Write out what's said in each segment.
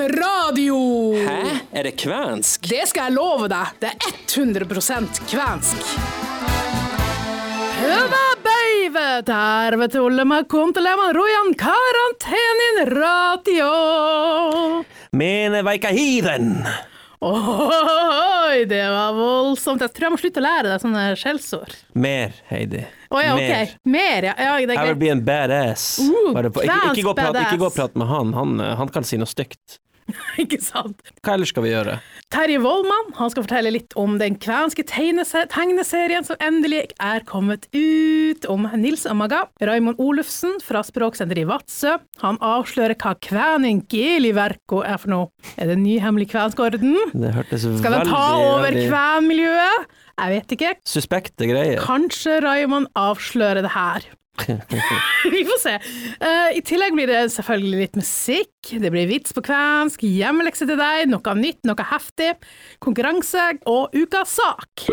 Radio! Hæ? Er det kvensk? Det skal jeg love deg. Det er 100 kvensk. Hyvä päivä! tullema kuuntelemaan rojan karantenin radio. Mene veika hiven! Oi, det var voldsomt. Jeg tror jeg må slutte å lære deg sånne skjellsord. Mer, Heidi. Oh, ja, Mer. Mer, ja. ja det er greit. I greit. be a badass. Uh, Bare på, ikke, ikke, gå og prat, prat med han. han. eh, Han kan si noe stygt. Ikke sant? Hva ellers skal vi gjøre? Terje Vollmann han skal fortelle litt om den kvenske tegnese tegneserien som endelig er kommet ut, om Nils Amaga. Maga. Raymond Olufsen fra Språksenteret i Vadsø. Han avslører hva kveningeliverko er for noe. Er det en ny hemmelig kvensk orden? Det hørtes Skal den ta over veldig kvenmiljøet? Jeg vet ikke. suspekte greier. Kanskje Raymond avslører det her. Vi får se. Uh, I tillegg blir det selvfølgelig litt musikk. Det blir vits på kvensk, hjemmelekse til deg, noe nytt, noe heftig, konkurranse og ukas sak.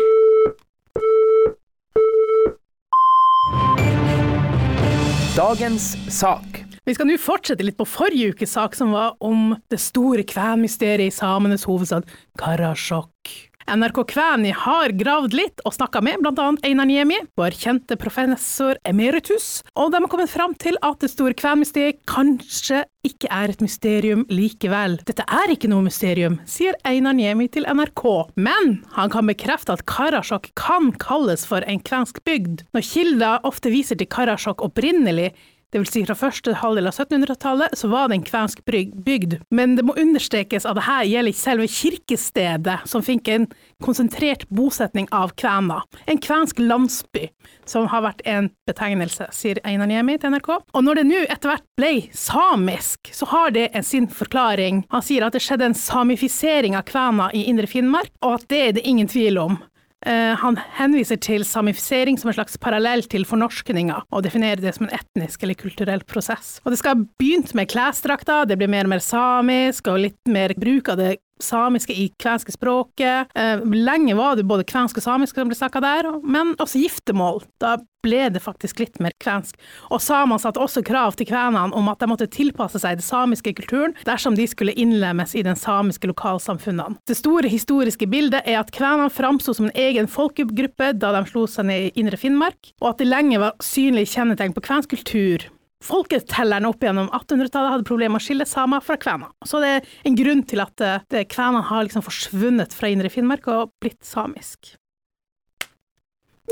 Dagens sak. Vi skal nå fortsette litt på forrige ukes sak, som var om det store kvenmysteriet i samenes hovedstad Karasjok. NRK Kvæni har gravd litt og snakka med bl.a. Einar Niemi, vår kjente professor emeritus, og de har kommet fram til at det store kvenmysteriet kanskje ikke er et mysterium likevel. Dette er ikke noe mysterium, sier Einar Niemi til NRK, men han kan bekrefte at Karasjok kan kalles for en kvensk bygd. Når kilder ofte viser til Karasjok opprinnelig, det vil si fra første halvdel av 1700-tallet, så var det en kvensk bygd. Men det må understrekes at dette gjelder ikke selve kirkestedet, som fikk en konsentrert bosetning av kvener. En kvensk landsby, som har vært en betegnelse, sier Einar Niemi til NRK. Og når det nå etter hvert ble samisk, så har det en sin forklaring. Han sier at det skjedde en samifisering av kvener i Indre Finnmark, og at det er det ingen tvil om. Eh, han henviser til samifisering som en slags parallell til fornorskninga, og definerer det som en etnisk eller kulturell prosess. Og det skal ha begynt med klesdrakter, det blir mer og mer samisk, og litt mer bruk av det samiske i kvenske språket. Eh, lenge var det både kvensk og samisk som ble snakka der, men også giftermål. Da ble det faktisk litt mer kvensk. Og samene satte også krav til kvenene om at de måtte tilpasse seg den samiske kulturen dersom de skulle innlemmes i den samiske lokalsamfunnene. Det store historiske bildet er at kvenene framsto som en egen folkegruppe da de slo seg ned i Indre Finnmark, og at det lenge var synlige kjennetegn på kvensk kultur. Folketellerne opp gjennom 1800-tallet hadde problemer med å skille samer fra kvener. Så det er en grunn til at eh, kvenene har liksom forsvunnet fra Indre Finnmark og blitt samisk.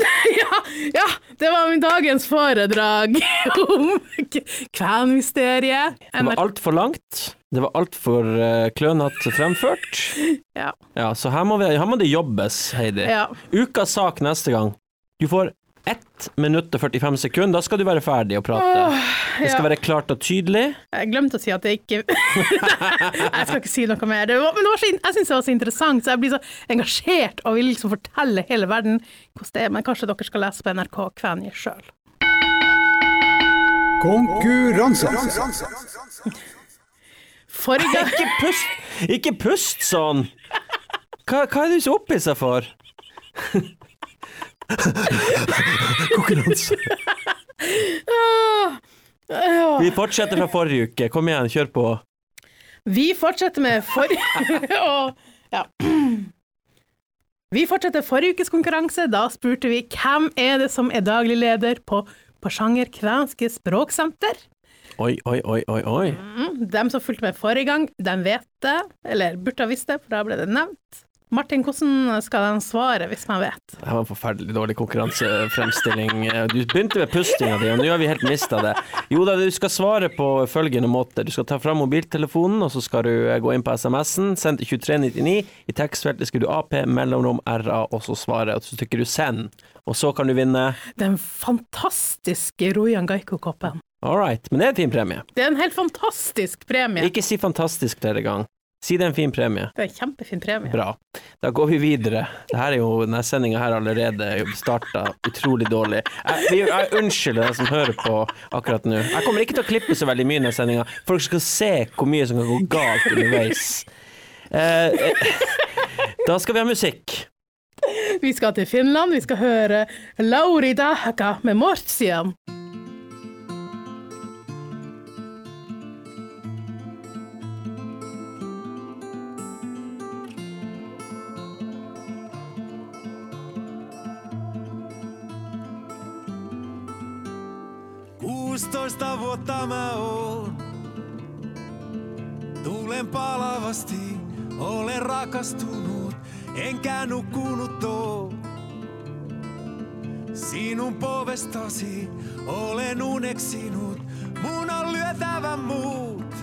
ja, ja, det var min dagens foredrag om kvenmysteriet. Det var altfor langt. Det var altfor uh, klønete fremført. Ja. Ja, så her må, vi, her må det jobbes, Heidi. Ja. Ukas sak neste gang. Du får 1 minutt og 45 sekunder. Da skal du være ferdig å prate. Det skal ja. være klart og tydelig. Jeg glemte å si at det ikke Jeg skal ikke si noe mer. Det var, men det var så, jeg syns det var så interessant, så jeg blir så engasjert og vil liksom fortelle hele verden hvordan det er. Men kanskje dere skal lese på NRK Kveni sjøl. Konkurranse. Forrige Ikke pust, ikke pust sånn! Hva, hva er du så oppi seg for? Konkurranse. Vi fortsetter fra forrige uke. Kom igjen, kjør på. Vi fortsetter med forrige ja. Vi fortsetter forrige ukes konkurranse. Da spurte vi hvem er det som er daglig leder på Porsanger kvenske språksenter. Oi, oi, oi, oi, oi. Mm, Dem som fulgte med forrige gang, de vet det, eller burde ha visst det, for da ble det nevnt. Martin, hvordan skal den svare hvis man vet? Det var en forferdelig dårlig konkurransefremstilling. Du begynte med pustinga di, og nå har vi helt mista det. Jo da, du skal svare på følgende måte. Du skal ta fram mobiltelefonen, og så skal du eh, gå inn på SMS-en, send til 2399. I tekstfeltet skriver du AP, mellomrom RA, og så svare. Og så trykker du send. Og så kan du vinne Den fantastiske Rojan Gaiko-koppen. All right. Men det er en fin premie. Det er en helt fantastisk premie. Ikke si fantastisk flere ganger. Si det er en fin premie. Det er en kjempefin premie. Bra. Da går vi videre. Dette er jo, denne sendinga her allerede starta utrolig dårlig. Jeg, vi- jeg unnskylder deg som hører på akkurat nå. Jeg kommer ikke til å klippe så veldig mye i denne sendinga. Folk skal se hvor mye som kan gå galt underveis. Eh, da skal vi ha musikk. Vi skal til Finland, vi skal høre Lauri Dahaka med Mortsian. 16 vuotta mä oon. Tuulen palavasti, olen rakastunut, enkä nukkunut oo. Sinun povestasi olen uneksinut, mun on lyötävä muut.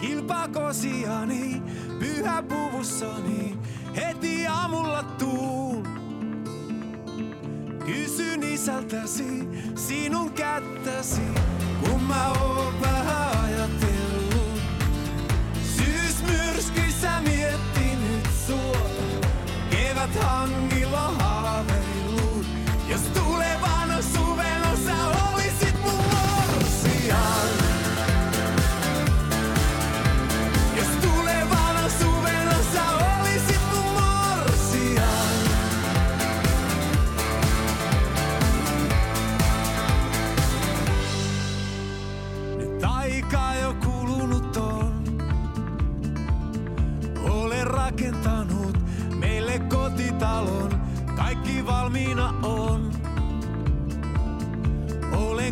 Kilpakosiani, pyhä puvussani, heti aamulla tuun. Kysyn isältäsi, sinun kättäsi, kun mä oon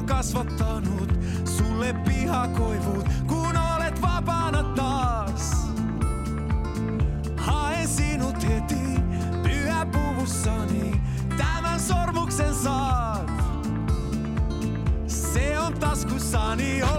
Kasvattanut sulle pihakoivut, kun olet vapaana taas. Haen sinut heti pyhäpuvussani, tämän sormuksen saat. Se on taskussani ollut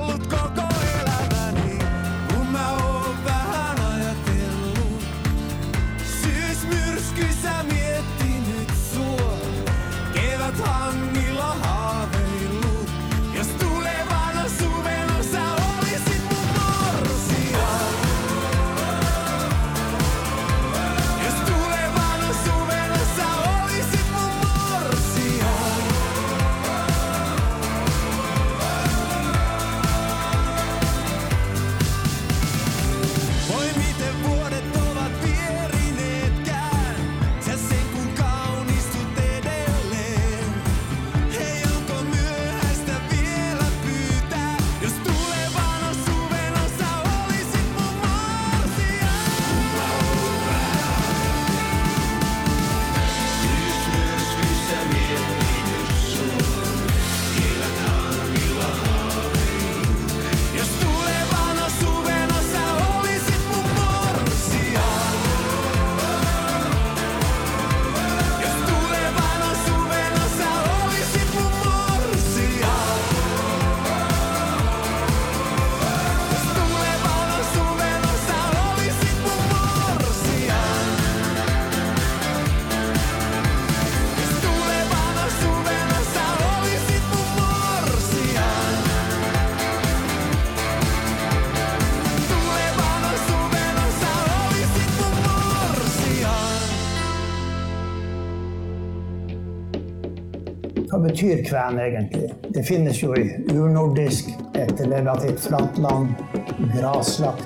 betyr kven egentlig? Det finnes jo i urnordisk, et relativt flatt land, graslagt.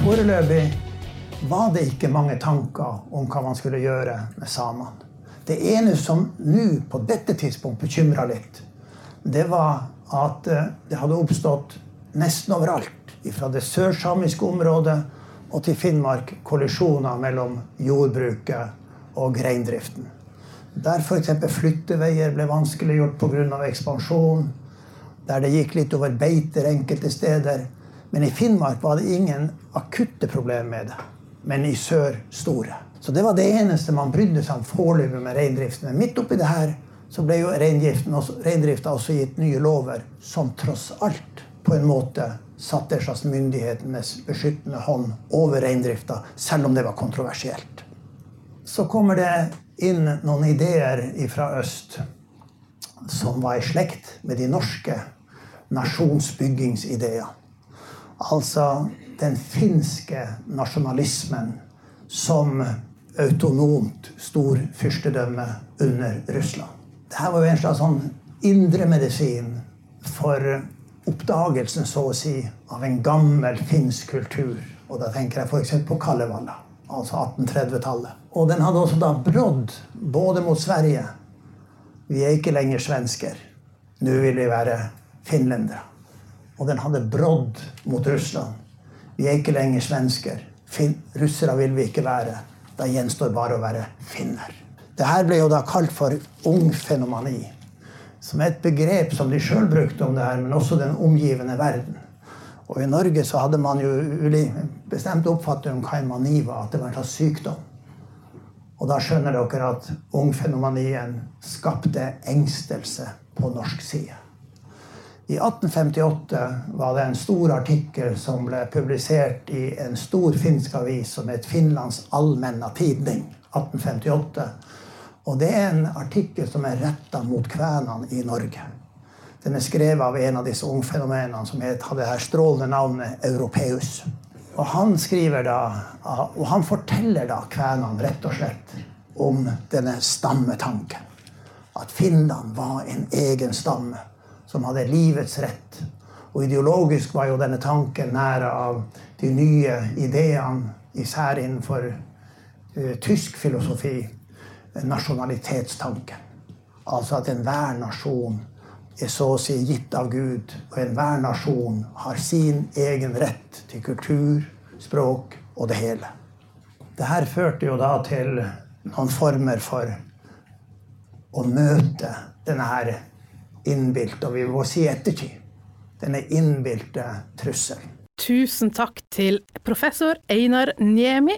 Foreløpig var det ikke mange tanker om hva man skulle gjøre med samene. Det ene som nå på dette tidspunkt bekymra litt, det var at eh, det hadde oppstått nesten overalt, fra det sørsamiske området og til Finnmark, kollisjoner mellom jordbruket og reindriften. Der f.eks. flytteveier ble vanskeliggjort pga. ekspansjon. Der det gikk litt over beiter enkelte steder. Men i Finnmark var det ingen akutte problemer med det. Men i sør store. Så det var det eneste man brydde seg om foreløpig med reindriften. Men midt oppi det her så ble jo reindrifta også gitt nye lover som tross alt på en måte satte en slags myndighetenes beskyttende hånd over reindrifta, selv om det var kontroversielt. Så kommer det inn noen ideer fra øst som var i slekt med de norske nasjonsbyggingsideene. Altså den finske nasjonalismen som autonomt storfyrstedømme under Russland. Dette var jo en slags sånn indremedisin for oppdagelsen, så å si, av en gammel finsk kultur. Og da tenker jeg f.eks. på Kalevala, altså 1830-tallet. Og den hadde også da brodd både mot Sverige Vi er ikke lenger svensker. Nå vil vi være finlendere. Og den hadde brodd mot Russland. Vi er ikke lenger svensker. Fin russere vil vi ikke være. Da gjenstår bare å være finner. Det her ble jo da kalt for ungfenomani, som er et begrep som de sjøl brukte om det her, men også den omgivende verden. Og i Norge så hadde man jo bestemt oppfatning om hva en mani var, at det var en slags sykdom. Og da skjønner dere at ungfenomanien skapte engstelse på norsk side. I 1858 var det en stor artikkel som ble publisert i en stor finsk avis som het Finlands Allmenna Tidning. 1858. Og det er en artikkel som er retta mot kvenene i Norge. Den er skrevet av en av disse ungfenomenene som het, hadde det her strålende navnet Europeus. Og han skriver da, og han forteller da kvenene rett og slett om denne stammetanken. At Finland var en egen stamme som hadde livets rett. Og ideologisk var jo denne tanken nære av de nye ideene, især innenfor uh, tysk filosofi, nasjonalitetstanken. Altså at enhver nasjon er så å si gitt av Gud, og enhver nasjon har sin egen rett til kultur, språk og det hele. Dette førte jo da til noen former for å møte denne her innbilte, og vi må si ettertid, denne innbilte trusselen. Tusen takk til professor Einar Niemi.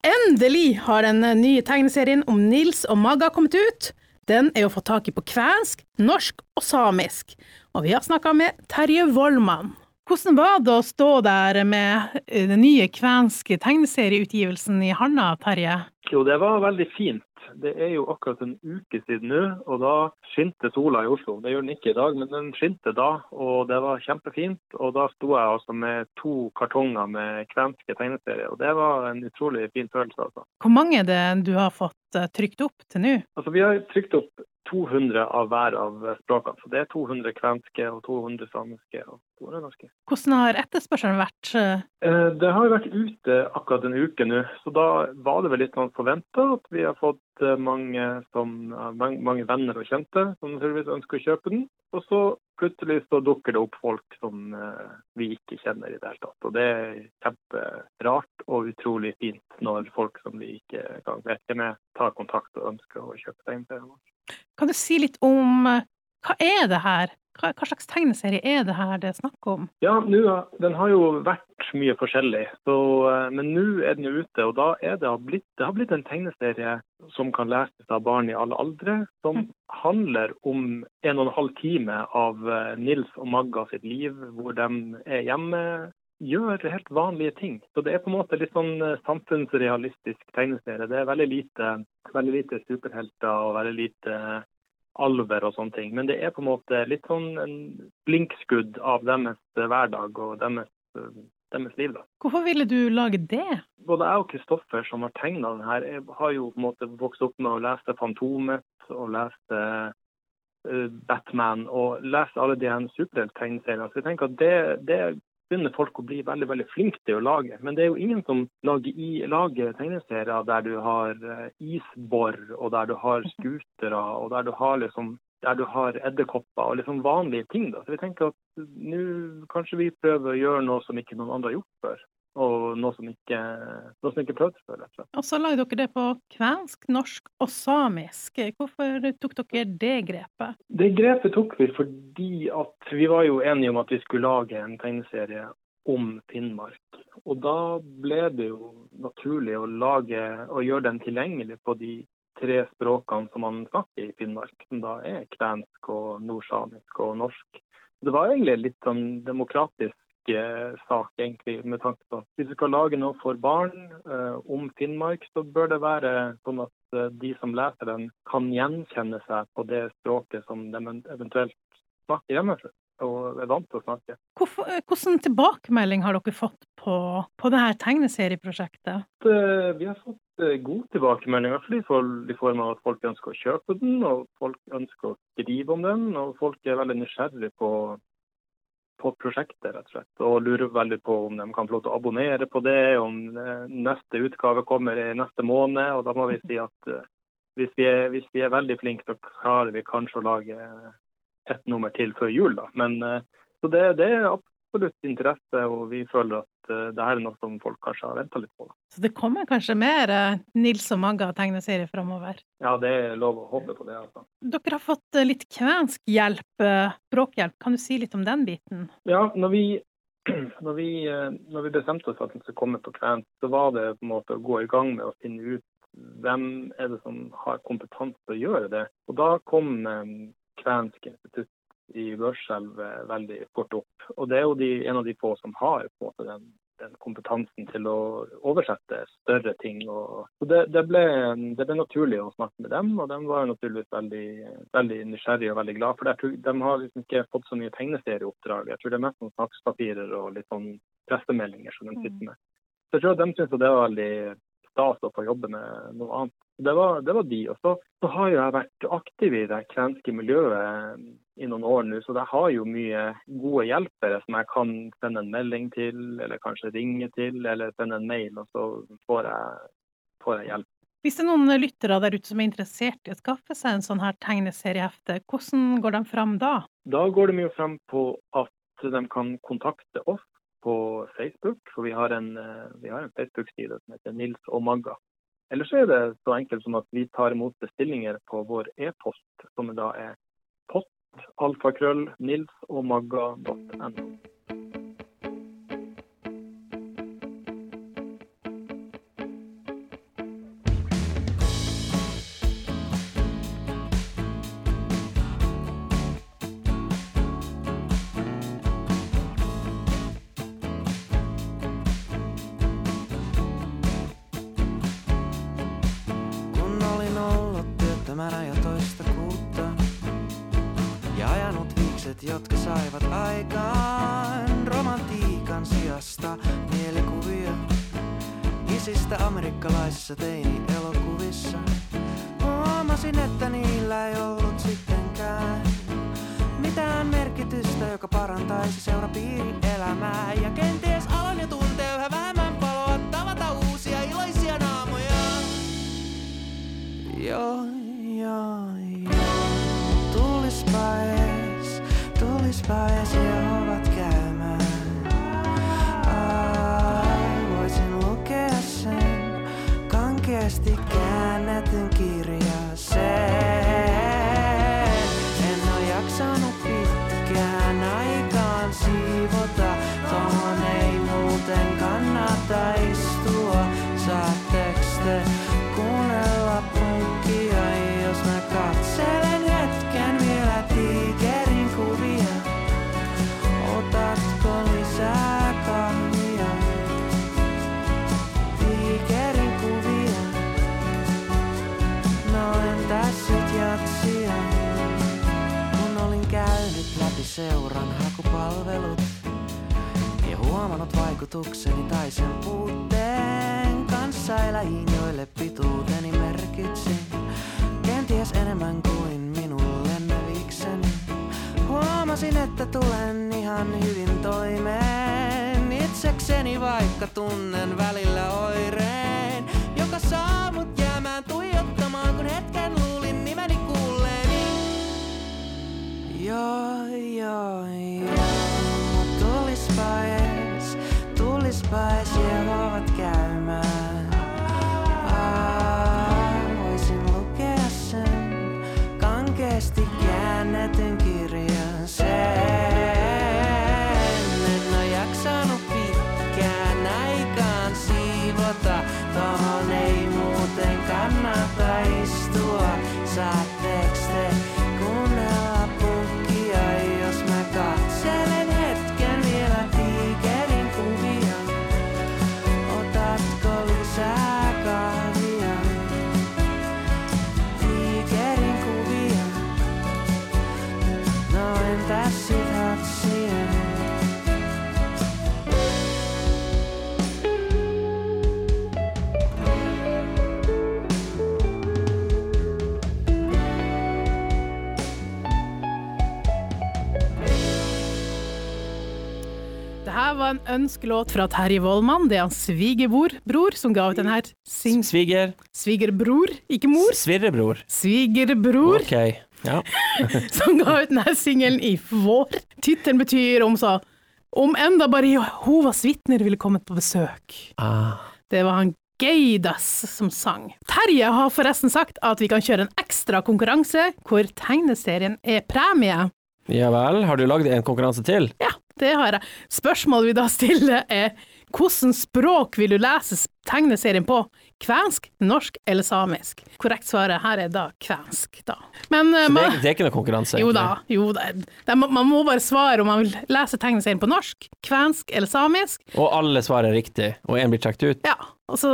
Endelig har den nye tegneserien om Nils og Magga kommet ut. Den er å få tak i på kvensk, norsk og samisk. Og vi har snakka med Terje Vollmann. Hvordan var det å stå der med eh, den nye kvenske tegneserieutgivelsen i handa, Terje? Jo, det var veldig fint. Det er jo akkurat en uke siden nå, og da skinte sola i Oslo. Det gjør den ikke i dag, men den skinte da, og det var kjempefint. Og da sto jeg altså med to kartonger med kvenske tegneserier, og det var en utrolig fin følelse. altså. Hvor mange er det du har fått eh, trykt opp til nå? Altså, Vi har trykt opp 200 av hver av språkene. Så det er 200 kvenske og 200 samiske og 200 norske. Hvordan har etterspørselen vært? eh, Eh, Det har jo vært ute akkurat en uke nå, så da var det vel litt sånn forventa at vi har fått eh, mange, som, mange, venner og kjente som naturligvis ønsker å kjøpe den. Og så plutselig så dukker det opp folk som vi ikke kjenner i det hele tatt. Og det er kjemperart og utrolig fint når folk som vi ikke kan hvem er, tar kontakt og ønsker å kjøpe tegneseriene våre. Kan du si litt om eh, hva er det her? Hva, hva slags tegneserie er det her det er snakk om? Ja, nu, den har jo vært mye forskjellig, så, eh, men nå er den jo ute. Og da er det, har blitt, det har blitt en tegneserie som kan leses av barn i alle aldre, som handler om en og en halv time av eh, Nils og Magga sitt liv, hvor de er hjemme, gjør helt vanlige ting. Så det er på en måte litt sånn eh, samfunnsrealistisk tegneserie. Det er veldig lite, veldig lite superhelter og veldig lite eh, alver og sånne ting. Men det er på en måte litt sånn en blinkskudd av deres eh, hverdag og deres, deres liv. da. Hvorfor ville du lage det? Både jeg og Kristoffer som har tegna den her, har jo på en måte vokst opp med å lese Fantomet og lese Batman og lese alle de superhelttegneseriene. Så jeg tenker at det, det begynner folk å bli veldig veldig flinke til å lage. Men det er jo ingen som lager, i, lager tegneserier der du har eh, isbor, og der du har skutere, og der du har liksom der du har edderkopper og liksom vanlige ting. da. Så vi tenker at nå kanskje vi prøver å gjøre noe som ikke noen andre har gjort før. Og noe som ikke, noe som ikke prøvdes før. rett og slett. Og så lagde dere det på kvensk, norsk og samisk. Hvorfor tok dere det grepet? Det grepet tok vi fordi at vi var jo enige om at vi skulle lage en tegneserie om Finnmark. Og da ble det jo naturlig å lage og gjøre den tilgjengelig på de tre språkene som man snakker i Finnmark, som da er kvensk og nordsamisk og norsk. Det var egentlig litt sånn demokratisk sak, egentlig, med tanke på hvis vi skal lage noe for barn eh, om Finnmark, så bør det være sånn at eh, de som leser den, kan gjenkjenne seg på det språket som de eventuelt snakker hjemmefra og er vant til å snakke. Hvorfor, eh, hvordan tilbakemelding har dere fått på, på her tegneserieprosjektet? Eh, Vi har fått god tilbakemelding, i hvert fall i for- i form av at folk ønsker å kjøpe den, og folk ønsker å skrive om den, og folk er veldig nysgjerrige på, på prosjektet, rett og slett. Og lurer veldig på om de kan få lov til å abonnere på det, om eh, neste utgave kommer i neste måned. Og da må vi si at eh, hvis vi er, hvis vi er veldig flinke, så klarer vi kanskje å lage et nummer til før jul, da. Men eh, så det, det er absolutt interesse, og vi føler at eh, det her er noe som folk kanskje har venta litt på. Da. Så det kommer kanskje mer eh, Nils og Magga-tegneserier framover? Ja, det er lov å håpe på det. altså. Dere har fått eh, litt kvensk hjelp, eh, språkhjelp. Kan du si litt om den biten? Ja, når vi, når vi, eh, når vi bestemte oss for at den skulle komme på kvensk, så var det på en måte å gå i gang med å finne ut hvem er det som har kompetanse til å gjøre det. Og da kom eh, Kvensk institutt i Børselv eh, veldig fort opp. Og det er jo de, en av de få som har måte den, den kompetansen til å oversette større ting. Og, og det, det, ble, det ble naturlig å snakke med dem, og de var naturligvis veldig, veldig nysgjerrige og veldig glad for tror De har liksom ikke fått så mye tegneserieoppdrag. Jeg tror det er mest sånn snakkespapirer og litt sånn pressemeldinger som de sitter med. Så jeg tror at de syntes det var veldig stas å få jobbe med noe annet. Det var, det var de. Og så, så har jo jeg vært aktiv i det kvenske miljøet i noen år nå, så jeg har jo mye gode hjelpere som jeg kan sende en melding til, eller kanskje ringe til, eller sende en mail, og så får jeg, får jeg hjelp. Hvis det er noen lyttere der ute som er interessert i å skaffe seg en sånn her tegneseriehefte, hvordan går de fram da? Da går de jo frem på at de kan kontakte oss på Facebook, for vi har en, eh, vi har en Facebook-side som heter Nils og Magga. Eller så er det så enkelt som at vi tar imot bestillinger på vår e-post, som da er post alfakrøll nilsogmagga.no. Kun Huomasin, että niillä ei ollut sittenkään Mitään merkitystä, joka parantaisi seurapiirielämää Ja kenties aloin jo tuntea yhä vähemmän paloa Tavata uusia iloisia naamoja. Joo, vaikutukseni tai sen puutteen kanssaeläjiin, joille pituuteni merkitsin. Kenties enemmän kuin minulle nevikseni. Huomasin, että tulen ihan hyvin toimeen itsekseni, vaikka tunnen välillä siivota, tohon ei muuten kannata istua. Saatteks en ønskelåt fra Terje Vollmann. Det er hans svigerbror som ga ut den her sing... Sviger. Svigerbror, ikke mor. Svirrebror. Svigerbror, Ok. Ja. som ga ut denne singelen i vår. Tittelen betyr om så Om enda bare Jehovas vitner ville kommet på besøk. Ah. Det var han Geidas som sang. Terje har forresten sagt at vi kan kjøre en ekstra konkurranse hvor tegneserien er premie. Ja vel, har du lagd en konkurranse til? Ja, det har jeg. Spørsmålet vi da stiller er hvordan språk vil du lese tegneserien på? Kvensk, norsk eller samisk? Korrekt svaret her er da kvensk, da. Men eh, Så det, er, det er ikke noe konkurranse? jo da, jo da. Man må bare svare om man vil lese tegneserien på norsk, kvensk eller samisk. Og alle svarer riktig, og én blir trukket ut? Ja, og så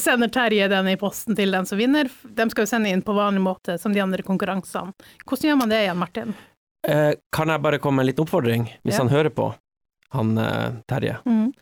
sender Terje den i posten til den som vinner. De skal jo sende inn på vanlig måte som de andre konkurransene. Hvordan gjør man det igjen, Martin? Eh, kan jeg bare komme med en liten oppfordring, hvis Ja. han hører på, han eh, Terje? Mm.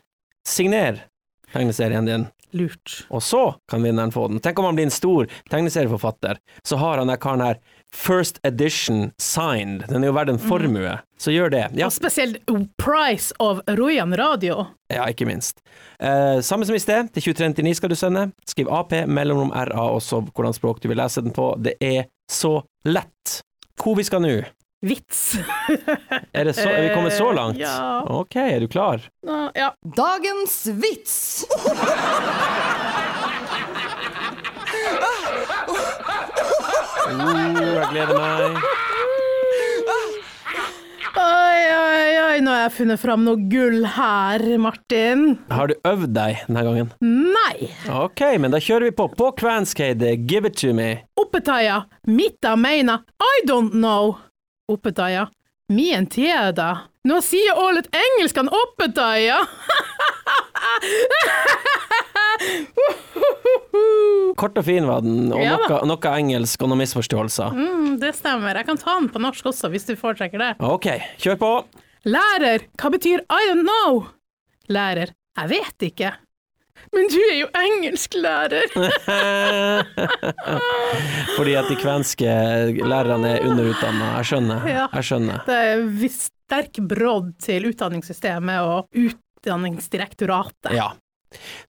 Signer tegneserien din, Lurt. og så kan vinneren få den. Tenk om han blir en stor tegneserieforfatter, så har han den karen her First edition signed, den er jo verdt en formue, så gjør det. Ja, Og spesielt Price of Royan Radio. ja ikke minst. Eh, samme som i sted, til 2399 skal du sende. Skriv AP, mellomrom RA, og så hvordan språk du vil lese den på. Det er så lett. Hvor vi skal nå? Vits. Er, det så, er vi kommet så Eh, langt? ja. Ok, er du klar? Ja. Dagens vits. Oh, jeg gleder meg. Oi, oi, oi, nå har jeg funnet fram noe gull her, Martin. Har du øvd deg denne gangen? Nei. Ok, men da kjører vi på. På kvenskheide, give it to me. Oppetaja, mitta meina, I don't know. Oppetaja, Min tieda. Nå sier jeg et engelsk han oppetaja. Kort og fin var den, og Ja noe, noe engelsk og noen misforståelser. Mm, det stemmer. Jeg kan ta den på norsk også, hvis du foretrekker det. Ok, kjør på. Lærer, hva betyr I don't know? Lærer, jeg vet ikke. Men du er jo engelsklærer. Fordi at de kvenske lærerne er underutdanna. Jeg skjønner. Ja. Jeg skjønner. Det er visst sterk brodd til utdanningssystemet og Utdanningsdirektoratet. Ja.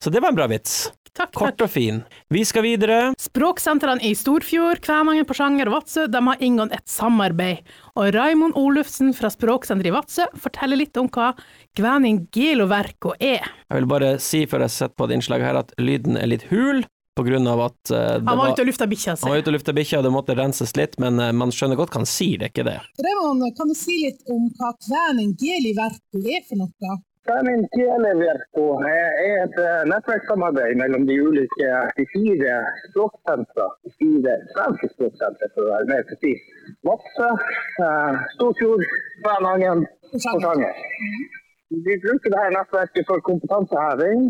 Så det var en bra vits. Takk, Kort takk. og fin. Vi skal videre. Språksentrene i Storfjord, Kvænangen, Porsanger og Vadsø de har inngått et samarbeid, og Raimond Olufsen fra Språksenteret i Vadsø forteller litt om hva kvæning geloverko er. Jeg vil bare si før jeg setter på det innslaget her, at lyden er litt hul, på grunn av at eh, det Han var ute og lufta bikkja han var ute og lufta bikkja, det måtte renses litt, men eh, man skjønner godt hva han sier, det er ikke det. Raymond, kan du si litt om hva kvæning geliverko er for noe? Kvæning Televerko er et eh, nettverkssamarbeid mellom de ulike de fire språksentra. De fire svenske språksentra, for å være mer presis. Vadsø, eh, Storfjord, Kvænangen og Porsanger. Vi bruker dette nettverket for kompetanseheving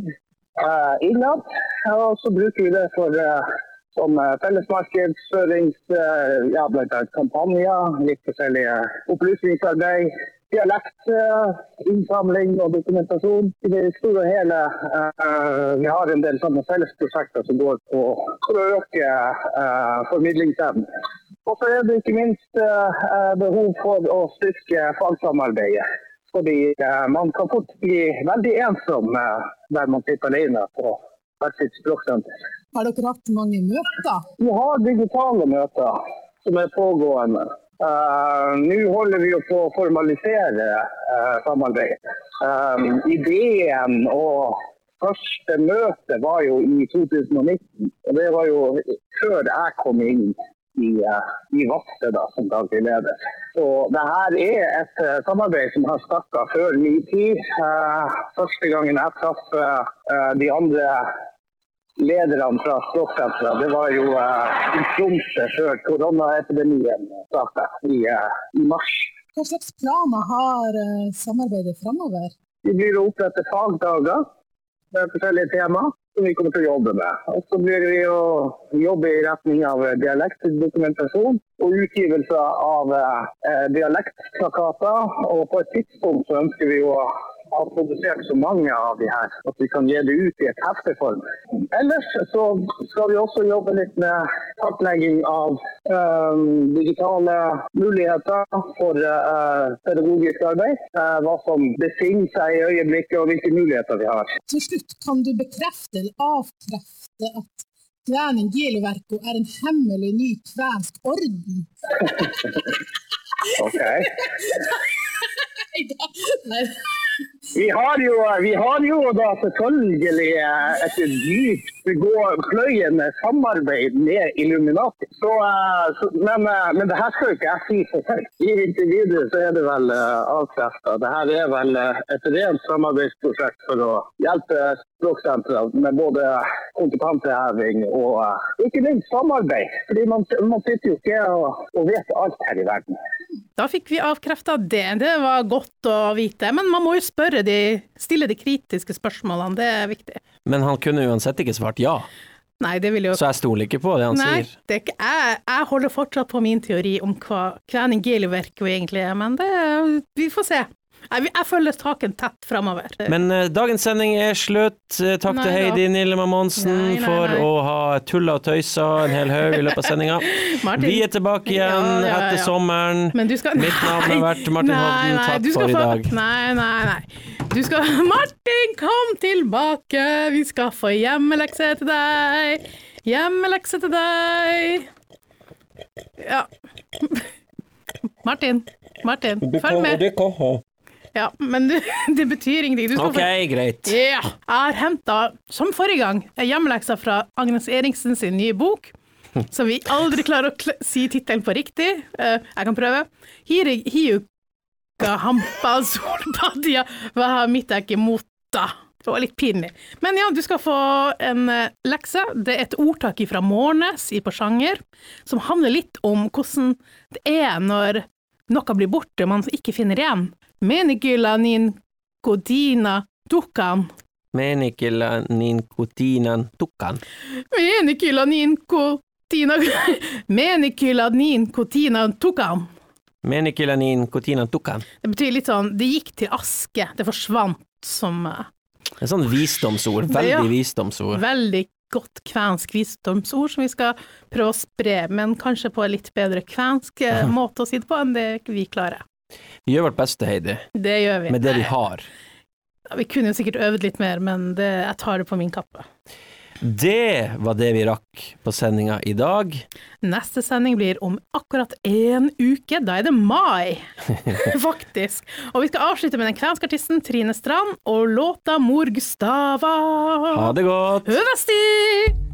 eh, innad, og så bruker vi det for eh, som eh, fellesmarkedsførings, eh, ja, bl.a. kampanjer, litt forskjellige opplysningsarbeid, dialektinnsamling og dokumentasjon. I det store og hele eh, vi har en del sånne fellesprosjekter som går på for å øke eh, formidlingsevnen. Og så er det ikke minst eh, behov for å styrke fagsamarbeidet. Fordi eh, man kan fort bli veldig ensom eh, der man sitter alene på hvert sitt språksenter. Har dere hatt mange møter? Vi har digitale møter som er pågående. Eh, Nå holder vi jo på å formalisere uh, samarbeidet. Um, ideen og første møte var jo i 2019. Og det var jo før jeg kom inn i, uh, i Vasse da, som daglig leder. Så det her er et samarbeid som har starta før min tid. Første gangen jeg traff de andre lederne fra språksenteret, det var jo eh, i Tromsø før koronaepidemien starta i, eh, i mars. Hva slags planer har eh, samarbeidet framover? Vi blir å opprette fagdager med forskjellige tema som vi kommer til å jobbe med. Og så blir vi å jobbe i retning av dialektdokumentasjon og utgivelse av eh, dialektplakater. Og på et tidspunkt så ønsker vi å ha produsert så mange av de her at vi kan gi det ut i et hefteform. Ellers så skal vi også jobbe litt med kartlegging av eh, digitale muligheter for eh, pedagogisk arbeid. Eh, hva som befinner seg i øyeblikket og hvilke muligheter vi har. Til slutt, kan du bekrefte eller avkrefte at kvæning Gieloverko er en hemmelig ny kvensk orden? Ok. Nei da. Vi har jo, vi har jo da selvfølgelig et dypt pløyende samarbeid med Illuminati. Så, eh, men, eh, men det her skal jo ikke jeg si for selv. I intervjuet så er det vel uh, avkrefta. Det her er vel eh, et rent samarbeidsprosjekt for å hjelpe språksentrene med både kompetanseheving og eh, ikke minst samarbeid. Fordi man, man sitter jo ikke og, og vet alt her i verden. Da fikk vi avkrefta det. Det var godt å vite. Men man må jo spørre de, stille de kritiske spørsmålene, det er viktig. Men han kunne uansett ikke svart ja, Nei, det vil jo så jeg stoler ikke på det han Nei, sier. det er jeg, jeg holder fortsatt på min teori om hva kvening geliverko egentlig er, men det, vi får se. Jeg, jeg følger saken tett framover. Men uh, dagens sending er slutt. Eh, takk Nei til da. Heidi Nillema Monsen Nei, nei, for nei. å ha tulla og tøysa en hel haug i løpet av sendinga. Vi er tilbake igjen Ja, ja, etter sommeren. Men du skal Mitt navn har vært Martin Hovden. Takk for i dag. Nei, nei, nei. Du skal Martin, kom tilbake! Vi skal få hjemmelekse til deg. Hjemmelekse til deg. Ja. Martin. Martin, følg med. Ja, men du, det betyr ingenting. Du skal Ok, få greit. Ja. Jeg har henta, som forrige gang, hjemmeleksa fra Agnes Eriksen sin nye bok. Som vi aldri klarer å kl si tittelen på riktig. Uh, jeg kan prøve. Hiri- Hiuka hampa solpadia hva har mitt ikke mota. Det var litt pinlig. Men ja, du skal få en eh, lekse. Det er et ordtak fra Mårnes i Porsanger, som handler litt om hvordan det er når noe blir borte man ikke finner igjen. Menigila nin kodina dukan. Menikila ninkotinan tukkan. Menikila nin kotina Menikila niin kotina tukan. Menikila ninkotinan tukan. Det betyr litt sånn det gikk til aske, det forsvant som uh, er sånn visdomsord. Ja. Veldig visdomsord. veldig godt kvensk visdomsord som vi skal prøve å spre, men kanskje på en litt bedre kvensk eh, måte å si det på enn det vi klarer. Vi gjør vårt beste, Heidi, Det gjør vi. med det vi har. Vi kunne jo sikkert øvet litt mer, men det, jeg tar det på min kappe. Det var det vi rakk på sendinga i dag. Neste sending blir om akkurat én uke. Da er det mai, faktisk. Og vi skal avslutte med den kvenske artisten Trine Strand og låta Mor Gustava. Ha det godt! Høvesti!